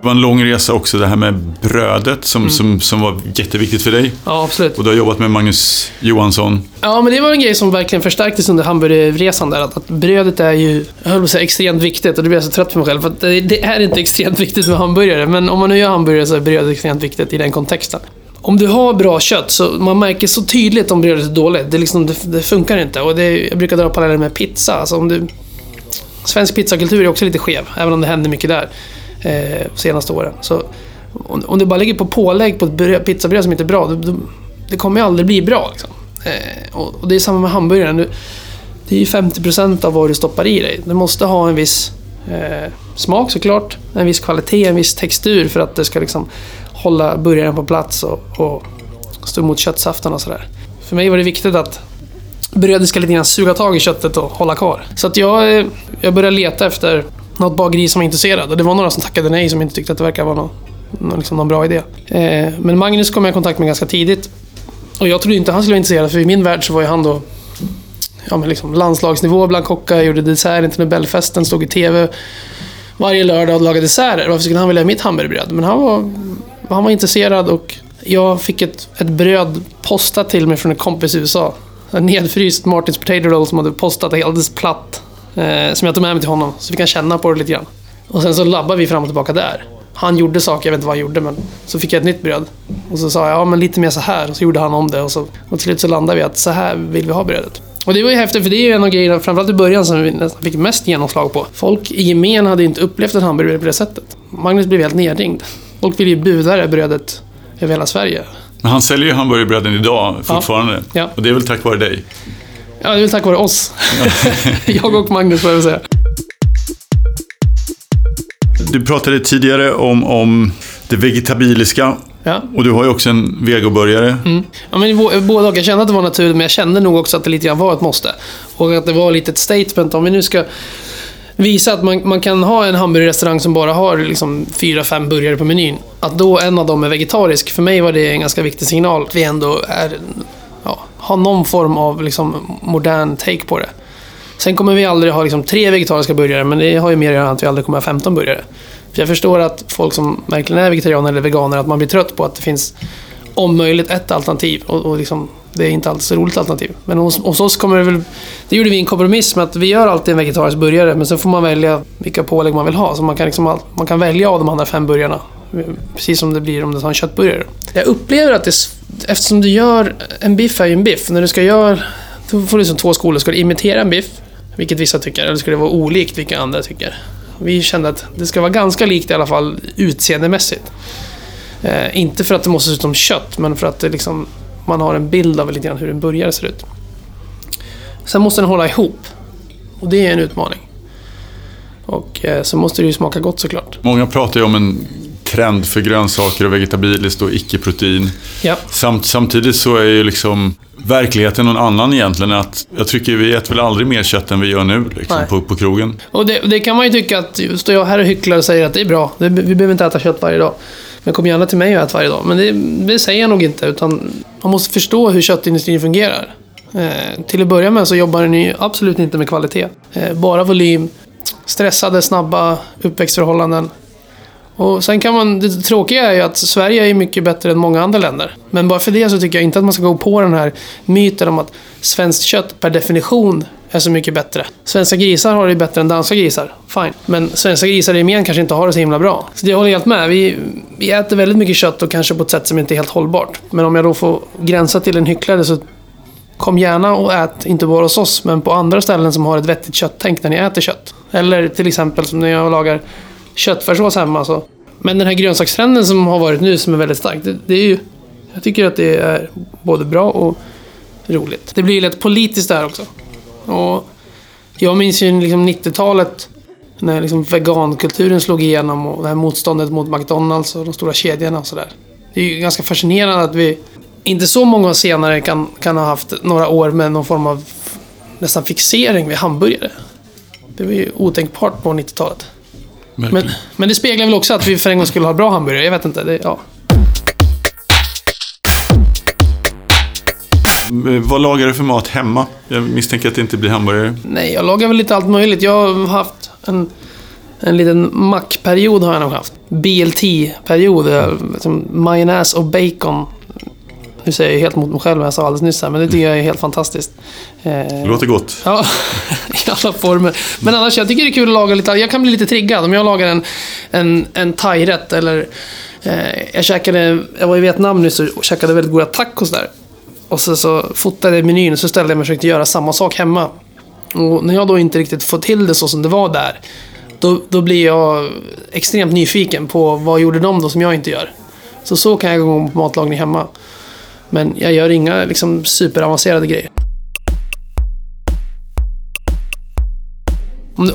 Det var en lång resa också, det här med brödet som, Mm. som, som var jätteviktigt för dig. Ja, absolut. Och du har jobbat med Magnus Johansson. Ja, men det var en grej som verkligen förstärktes under hamburgerresan där. Att, att brödet är ju, jag höll på att säga extremt viktigt och det blir jag så trött på mig själv. För att det, det är inte extremt viktigt med hamburgare. Men om man nu gör hamburgare så är brödet extremt viktigt i den kontexten. Om du har bra kött så man märker så tydligt om brödet är dåligt. Det, liksom, det, det funkar inte. Och jag brukar dra paralleller med pizza. Alltså om du, svensk pizzakultur är också lite skev, även om det händer mycket där eh, senaste åren. Så om, om du bara lägger på pålägg på ett bröd, pizzabröd som inte är bra, då, då, det kommer ju aldrig bli bra. Liksom. Eh, och, och det är samma med hamburgaren. Du, det är ju 50% av vad du stoppar i dig. Du måste ha en viss eh, smak såklart, en viss kvalitet, en viss textur för att det ska liksom hålla burgaren på plats och, och stå emot köttsaften och sådär. För mig var det viktigt att brödet ska lite grann suga tag i köttet och hålla kvar. Så att jag, eh, jag började leta efter något bageri som var intresserad och det var några som tackade nej som inte tyckte att det verkade vara någon, någon, liksom någon bra idé. Eh, men Magnus kom jag i kontakt med ganska tidigt. Och jag trodde inte han skulle vara intresserad för i min värld så var ju han då ja, men liksom landslagsnivå bland kockar, gjorde desserten till Nobelfesten, stod i TV varje lördag och lagade desserter. Varför skulle han vilja ha mitt hamburgerbröd? Men han var, han var intresserad och jag fick ett, ett bröd postat till mig från en kompis i USA. En nedfryst Martins Potato Roll som hade postat helt platt. Eh, som jag tog med mig till honom, så fick han känna på det lite grann. Och sen så labbade vi fram och tillbaka där. Han gjorde saker, jag vet inte vad han gjorde, men så fick jag ett nytt bröd. Och så sa jag, ja men lite mer så här. Och så gjorde han om det och, så, och till slut så landade vi att så här vill vi ha brödet. Och det var ju häftigt, för det är ju en av grejerna, framförallt i början, som vi nästan fick mest genomslag på. Folk i gemen hade inte upplevt en hamburgare på det sättet. Magnus blev helt nedringd. Folk ville ju buda det brödet över hela Sverige. Men han säljer ju hamburgerbröden idag fortfarande. Ja. Och det är väl tack vare dig. Ja, det är väl tack vare oss. [LAUGHS] jag och Magnus får jag väl säga. Du pratade tidigare om, om det vegetabiliska. Ja. Och du har ju också en vegoburgare. Ja, men bå- både och. Jag kände att det var naturligt, men jag kände nog också att det lite grann var ett måste. Och att det var lite ett statement. Om vi nu ska visa att man, man kan ha en hamburgerrestaurang som bara har liksom fyra, fem burgare på menyn. Att då en av dem är vegetarisk, för mig var det en ganska viktig signal. Att vi ändå är, ha någon form av liksom modern take på det. Sen kommer vi aldrig ha liksom tre vegetariska burgare, men det har ju mer att göra med att vi aldrig kommer ha 15 burgare. För jag förstår att folk som verkligen är vegetarianer eller veganer, att man blir trött på att det finns om möjligt ett alternativ. Och, och liksom, det är inte alltid så roligt alternativ. Men hos, hos oss kommer det väl... Det gjorde vi en kompromiss med att vi gör alltid en vegetarisk burgare, men sen får man välja vilka pålägg man vill ha. Så man kan, liksom, man kan välja av de andra fem burgarna. Precis som det blir om du tar en köttburgare. Jag upplever att det... Eftersom du gör... En biff är ju en biff. När du ska göra... Då får du som två skolor. Ska du imitera en biff, vilket vissa tycker, eller ska det vara olikt, vilket andra tycker. Vi kände att det ska vara ganska likt i alla fall utseendemässigt. Eh, inte för att det måste se ut som kött, men för att det liksom, man har en bild av lite grann hur en burgare ser ut. Sen måste den hålla ihop. Och det är en utmaning. Och eh, så måste det ju smaka gott såklart. Många pratar ju om en trend för grönsaker och vegetabiliskt och icke-protein. Ja, Samt, samtidigt så är ju liksom verkligheten någon annan egentligen. Att jag tycker vi äter väl aldrig mer kött än vi gör nu liksom, på, på krogen. och det, det kan man ju tycka att, står jag här och hycklar och säger att det är bra, det, vi behöver inte äta kött varje dag. Men kom gärna till mig och ät varje dag. Men det, det säger jag nog inte, utan man måste förstå hur köttindustrin fungerar. Eh, till att börja med så jobbar den ju absolut inte med kvalitet. Eh, bara volym, stressade, snabba uppväxtförhållanden. Och sen kan man, det tråkiga är ju att Sverige är mycket bättre än många andra länder. Men bara för det så tycker jag inte att man ska gå på den här myten om att svenskt kött per definition är så mycket bättre. Svenska grisar har det bättre än danska grisar. Fine. Men svenska grisar i gemen kanske inte har det så himla bra. Så jag håller helt med. Vi, vi äter väldigt mycket kött och kanske på ett sätt som inte är helt hållbart. Men om jag då får gränsa till en hycklare så Kom gärna och ät, inte bara hos oss, men på andra ställen som har ett vettigt köttänkande när ni äter kött. Eller till exempel som när jag lagar köttfärssås hemma. Så. Men den här grönsakstrenden som har varit nu, som är väldigt stark, det, det är ju... Jag tycker att det är både bra och roligt. Det blir ju lätt politiskt där också. Och jag minns ju liksom 90-talet när liksom vegankulturen slog igenom och det här motståndet mot McDonalds och de stora kedjorna och sådär. Det är ju ganska fascinerande att vi inte så många år senare kan, kan ha haft några år med någon form av nästan fixering vid hamburgare. Det var ju otänkbart på 90-talet. Men, men det speglar väl också att vi för en gång skulle ha bra hamburgare. Jag vet inte. Det, ja. Eh, Vad lagar du för mat hemma? Jag misstänker att det inte blir hamburgare. Nej, jag lagar väl lite allt möjligt. Jag har haft en, en liten mackperiod har jag nog haft. BLT-period. Liksom majonnäs och bacon. Nu säger jag helt mot mig själv vad jag sa alldeles nyss här, men det tycker jag är helt fantastiskt. Eh, Det låter gott. Ja, [LAUGHS] i alla former. Men annars, jag tycker det är kul att laga lite. Jag kan bli lite triggad om jag lagar en, en, en thai-rätt eller... Eh, jag käkade... Jag var i Vietnam nyss och käkade väldigt goda tacos där. Och så, så fotade jag menyn och så ställde jag mig och försökte göra samma sak hemma. Och när jag då inte riktigt får till det så som det var där. Då, då blir jag extremt nyfiken på vad gjorde de då som jag inte gör. Så så kan jag gå på matlagning hemma. Men jag gör inga liksom, superavancerade grejer.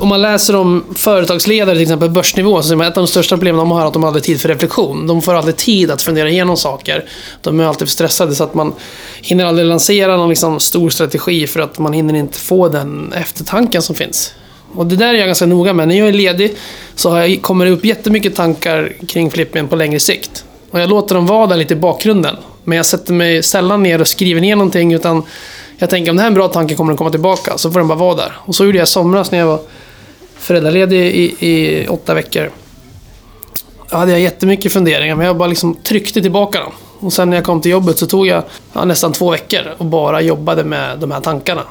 Om man läser om företagsledare, till exempel på börsnivå, så ser man att ett av de största problemen de har är att de aldrig har tid för reflektion. De får aldrig tid att fundera igenom saker. De är alltid för stressade så att man hinner aldrig lansera någon liksom stor strategi för att man hinner inte få den eftertanken som finns. Och det där är jag ganska noga med. När jag är ledig så jag, kommer det upp jättemycket tankar kring flippen på längre sikt. Och jag låter dem vara där lite i bakgrunden. Men jag sätter mig sällan ner och skriver ner någonting utan jag tänker om det här är en bra tanke kommer den komma tillbaka. Så får den bara vara där. Och så gjorde jag i somras när jag var föräldraledig i, i åtta veckor. Då hade jag jättemycket funderingar men jag bara liksom tryckte tillbaka dem. Och sen när jag kom till jobbet så tog jag ja, nästan två veckor och bara jobbade med de här tankarna.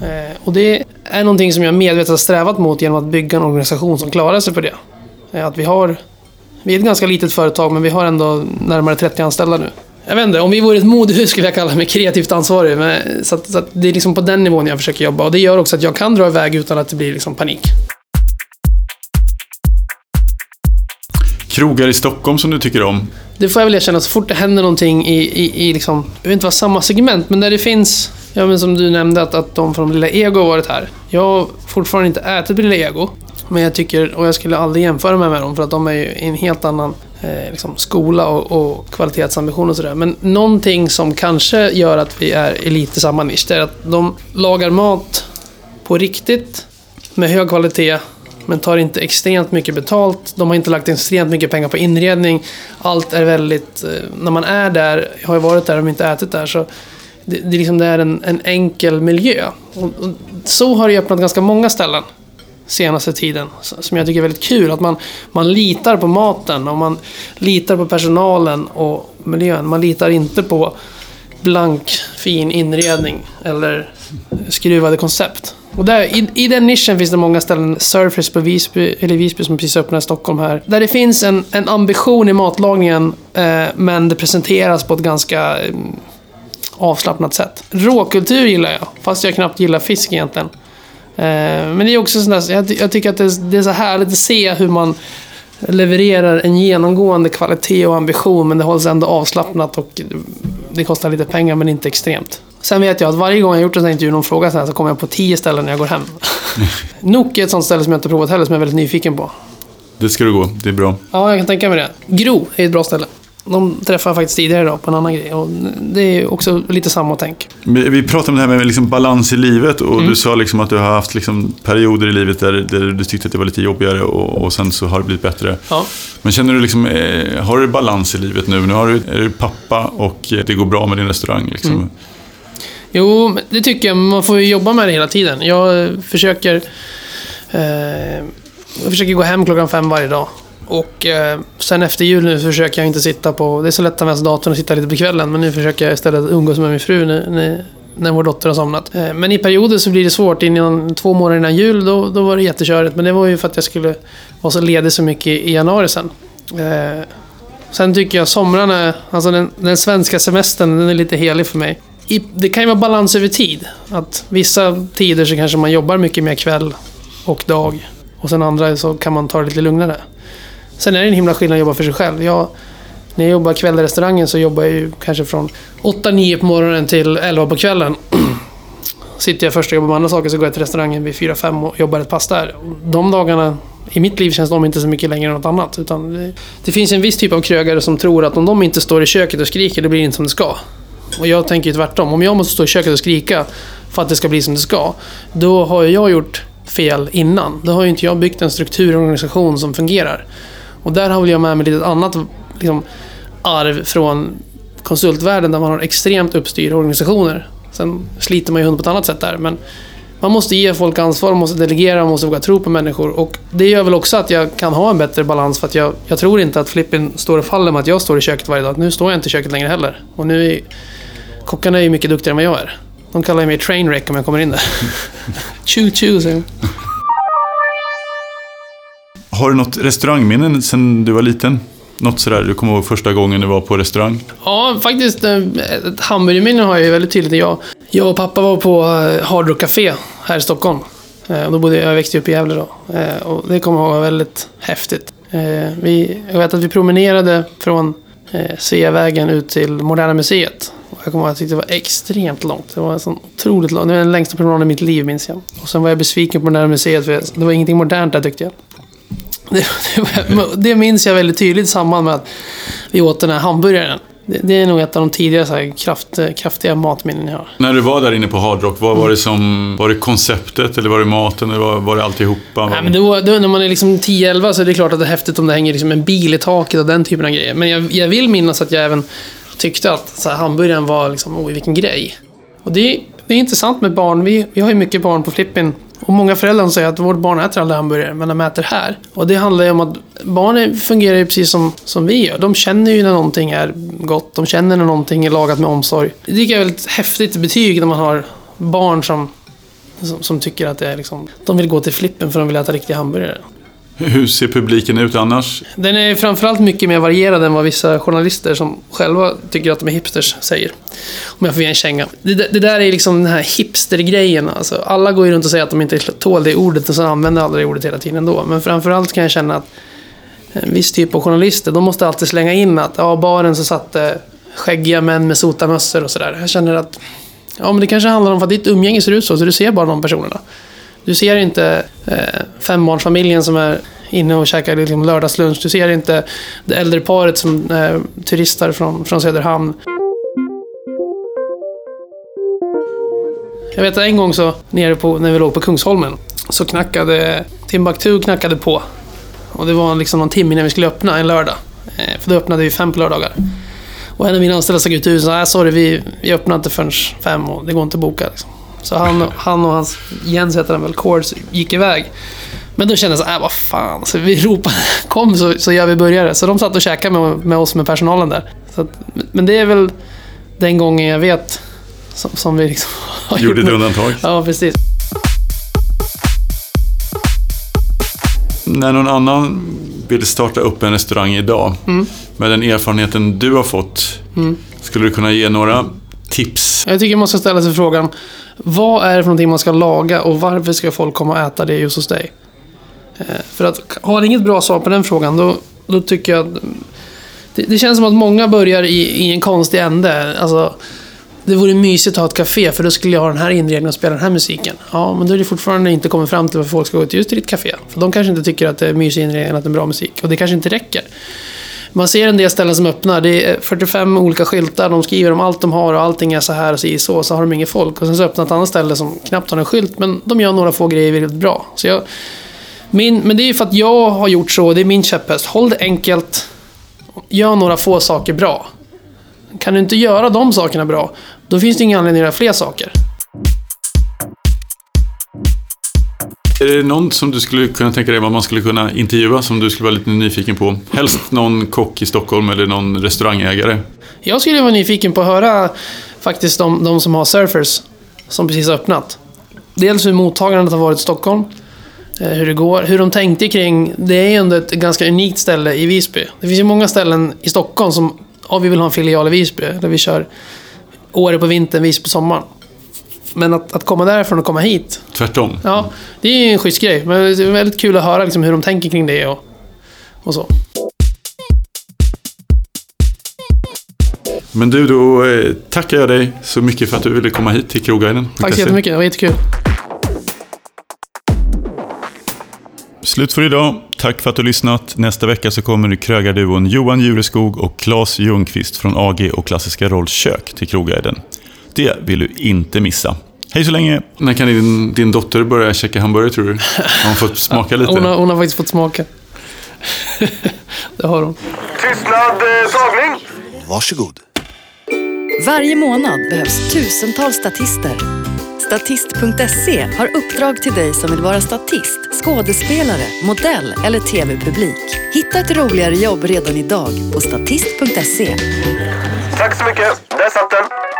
Eh, och det är någonting som jag medvetet har strävat mot genom att bygga en organisation som klarar sig på det. Eh, att vi har... Vi är ett ganska litet företag men vi har ändå närmare 30 anställda nu. Jag vet inte, om vi vore ett modehus skulle jag kalla mig kreativt ansvarig. Men, så att, så att det är liksom på den nivån jag försöker jobba. Och det gör också att jag kan dra iväg utan att det blir liksom panik. Krogar i Stockholm som du tycker om? Det får jag väl erkänna, så fort det händer någonting i, i, i liksom, det behöver inte vara samma segment, men där det finns, ja men som du nämnde att, att de från Lilla Ego har varit här. Jag har fortfarande inte ätit på Lilla Ego, men jag tycker, och jag skulle aldrig jämföra mig med dem, för att de är ju i en helt annan eh, liksom, skola och, och kvalitetsambition och sådär. Men någonting som kanske gör att vi är i lite samma nisch, det är att de lagar mat på riktigt, med hög kvalitet, men tar inte extremt mycket betalt. De har inte lagt extremt mycket pengar på inredning. Allt är väldigt... eh, När man är där, jag har ju varit där och inte ätit där, så det, det, är liksom, det är en, en enkel miljö. Och, och så har det öppnat ganska många ställen senaste tiden. Som jag tycker är väldigt kul. Att man, man litar på maten och man litar på personalen och miljön. Man litar inte på blank, fin inredning eller skruvade koncept. Och där, i, I den nischen finns det många ställen. Surface på Visby, eller Visby som precis öppnade i Stockholm här. Där det finns en, en ambition i matlagningen eh, men det presenteras på ett ganska eh, avslappnat sätt. Råkultur gillar jag, fast jag knappt gillar fisk egentligen. Eh, men det är också sånt där, jag, ty- jag tycker att det, är- så härligt att se hur man levererar en genomgående kvalitet och ambition men det hålls ändå avslappnat och det kostar lite pengar men inte extremt. Sen vet jag att varje gång jag gjort en sån här intervju någon frågar så här så kommer jag på tio ställen när jag går hem. [LAUGHS] Nook är ett sånt ställe som jag inte provat heller som jag är väldigt nyfiken på. Det ska du gå, det är bra. Ja, jag kan tänka mig det. Gro är ett bra ställe. De träffade faktiskt tidigare idag på en annan grej och det är också lite samma tänk. Vi pratade om det här med liksom balans i livet och Mm. du sa liksom att du har haft liksom perioder i livet där, där du tyckte att det var lite jobbigare och, och sen så har det blivit bättre. Ja. Men känner du liksom, eh, har du balans i livet nu? Nu har du, är du pappa och eh, det går bra med din restaurang. Liksom. Mm. Jo, det tycker jag. Man får ju jobba med det hela tiden. Jag försöker... Eh, jag försöker gå hem klockan fem varje dag. Och eh, sen efter jul nu försöker jag inte sitta på... Det är så lätt att ta med sig datorn och sitta lite på kvällen. Men nu försöker jag istället umgås med min fru när, när, när vår dotter har somnat. Eh, men i perioder så blir det svårt. Innan, två månader innan jul, då, då var det jättekörigt. Men det var ju för att jag skulle vara så ledig så mycket i januari sen. Eh, Sen tycker jag somrarna, alltså den, den svenska semestern, den är lite helig för mig. I, det kan ju vara balans över tid. Att vissa tider så kanske man jobbar mycket mer kväll och dag. Och sen andra så kan man ta det lite lugnare. Sen är det en himla skillnad att jobba för sig själv. Jag När jag jobbar kväll i restaurangen så jobbar jag ju kanske från 8-9 på morgonen till 11 på kvällen. [CLEARS THROAT] Sitter jag först och jobbar med andra saker så går jag till restaurangen vid 4-5 och jobbar ett pass där. De dagarna i mitt liv känns de inte så mycket längre än något annat. Utan det, det finns en viss typ av krögare som tror att om de inte står i köket och skriker, det blir inte som det ska. Och jag tänker ju tvärtom. Om jag måste stå i köket och skrika för att det ska bli som det ska, då har jag gjort fel innan. Då har ju inte jag byggt en struktur och organisation som fungerar. Och där har väl jag med mig lite annat liksom, arv från konsultvärlden där man har extremt uppstyrda organisationer. Sen sliter man ju hund på ett annat sätt där, men man måste ge folk ansvar, man måste delegera, man måste våga tro på människor. Och det gör väl också att jag kan ha en bättre balans för att jag, jag tror inte att flippen står och faller med att jag står i köket varje dag. Nu står jag inte i köket längre heller. Och nu är kockarna är ju mycket duktigare än vad jag är. De kallar mig trainwreck om jag kommer in där. [LAUGHS] Choo choo, säger de. Har du något restaurangminne sen du var liten? Något sådär du kommer ihåg första gången du var på restaurang? Ja, faktiskt. Eh, ett hamburgerminne har jag ju väldigt tydligt. Jag, jag och pappa var på eh, Hard Rock Café här i Stockholm. Eh, och Då bodde jag, jag växte upp i Gävle då. Och det kommer jag ihåg var väldigt häftigt. Vi, jag vet att vi promenerade från Sveavägen ut till Moderna Museet. Och jag kommer ihåg att jag tyckte det var extremt långt. Det var en otroligt långt. Det var den längsta promenaden i mitt liv minns jag. Och sen var jag besviken på Moderna Museet för det var ingenting modernt där tyckte jag. Det, det, det minns jag väldigt tydligt i samband med att vi åt den här hamburgaren. Det, det är nog ett av de tidigare så här, kraft, kraftiga matminnen jag har. När du var där inne på Hard Rock, vad var det som... Var det konceptet eller var det maten eller var, var det alltihopa? Nej, men då, då, när man är liksom 10-11 så är det klart att det är häftigt om det hänger liksom en bil i taket och den typen av grejer. Men jag, jag vill minnas att jag även tyckte att så här, hamburgaren var liksom, oj vilken grej. Och det, det är intressant med barn. Vi, vi har ju mycket barn på Flippin. Och många föräldrar säger att vårt barn äter aldrig hamburgare, men de äter här. Och det handlar ju om att barnen fungerar ju precis som, som vi gör. De känner ju när någonting är gott. De känner när någonting är lagat med omsorg. Det tycker jag är väldigt häftigt betyg när man har barn som, som, som tycker att det är liksom... De vill gå till Flippen för de vill äta riktiga hamburgare. Hur ser publiken ut annars? Den är framförallt mycket mer varierad än vad vissa journalister som själva tycker att de är hipsters säger. Om jag får ge en känga. Det, det där är liksom den här hipstergrejen. Alltså, alla går ju runt och säger att de inte tål det ordet och så använder alla det ordet hela tiden ändå. Men framförallt kan jag känna att en viss typ av journalister, de måste alltid slänga in att ja, baren så satt det skäggiga män med sotarmössor och sådär. Jag känner att ja, men det kanske handlar om att ditt umgänge ser ut så, så du ser bara de personerna. Du ser inte eh, fembarnsfamiljen som är inne och käkar liksom lördagslunch. Du ser inte det äldre paret som eh, turistar från, från Söderhamn. Jag vet att en gång så, nere på, när vi låg på Kungsholmen, så knackade Timbuktu knackade på. Och det var liksom någon timme innan vi skulle öppna en lördag. Eh, för då öppnade vi fem på lördagar. Och en av mina anställda såg ut huset och sa, sorry, vi, vi öppnar inte förrän fem och det går inte att boka. Liksom. Så han, han och hans, Jens heter han väl, Cords, gick iväg. Men då kände jag så här, äh, vad fan. Så vi ropade, [LAUGHS] kom så, så gör vi burgare. Så de satt och käkade med, med oss med personalen där. Att, men det är väl den gången jag vet som, som vi liksom [LAUGHS] har Gjorde gjort ett undantag? Ja, precis. När någon annan vill starta upp en restaurang idag, Mm. med den erfarenheten du har fått, skulle du kunna ge några tips? Jag tycker man ska ställa sig frågan, vad är det för någonting man ska laga och varför ska folk komma och äta det just hos dig? Eh, för att har inget bra svar på den frågan, då, då tycker jag att det, det känns som att många börjar i, i en konstig ände. Alltså, det vore mysigt att ha ett café för då skulle jag ha den här inredningen och spela den här musiken. Ja, men då är det fortfarande inte kommit fram till varför folk ska gå till just till ditt café. För de kanske inte tycker att det är mysig inredning att det är bra musik. Och det kanske inte räcker. Man ser en del ställen som öppnar. Det är 45 olika skyltar. De skriver om allt de har och allting är så här och så, så. Så har de inget folk. Och sen så öppnar ett annat ställe som knappt har en skylt. Men de gör några få grejer väldigt bra. Så jag, min, men det är ju för att jag har gjort så. Det är min käpphäst. Håll det enkelt. Gör några få saker bra. Kan du inte göra de sakerna bra, då finns det ingen anledning att göra fler saker. Är det någon som du skulle kunna tänka dig vad man skulle kunna intervjua som du skulle vara lite nyfiken på? Helst någon kock i Stockholm eller någon restaurangägare. Jag skulle vara nyfiken på att höra faktiskt de, de som har surfers som precis har öppnat. Dels hur mottagandet har varit i Stockholm, eh, hur det går, hur de tänkte kring... Det är ju ändå ett ganska unikt ställe i Visby. Det finns ju många ställen i Stockholm som, ja vi vill ha en filial i Visby, där vi kör Åre på vintern, Visby på sommaren. Men att, att komma därifrån och komma hit, Tvärtom. ja, det är ju en schysst grej. Men det är väldigt kul att höra liksom, hur de tänker kring det och, och så. Men du, då eh, tackar jag dig så mycket för att du ville komma hit till Krogguiden. Tack så jättemycket, det var jättekul. Slut för idag. Tack för att du lyssnat. Nästa vecka så kommer krögarduon Johan Jureskog och Claes Ljungqvist från AG och Klassiska Rolls kök till Krogguiden. Det vill du inte missa. Hej så länge! När kan din, din dotter börja käka hamburgare tror du? Har hon fått smaka lite? [LAUGHS] Hon har, hon har faktiskt fått smaka. [LAUGHS] det har hon. Tystnad, eh, tagning. Varsågod. Varje månad behövs tusentals statister. Statist.se har uppdrag till dig som vill vara statist, skådespelare, modell eller tv-publik. Hitta ett roligare jobb redan idag på statist.se. Tack så mycket. Där satt den.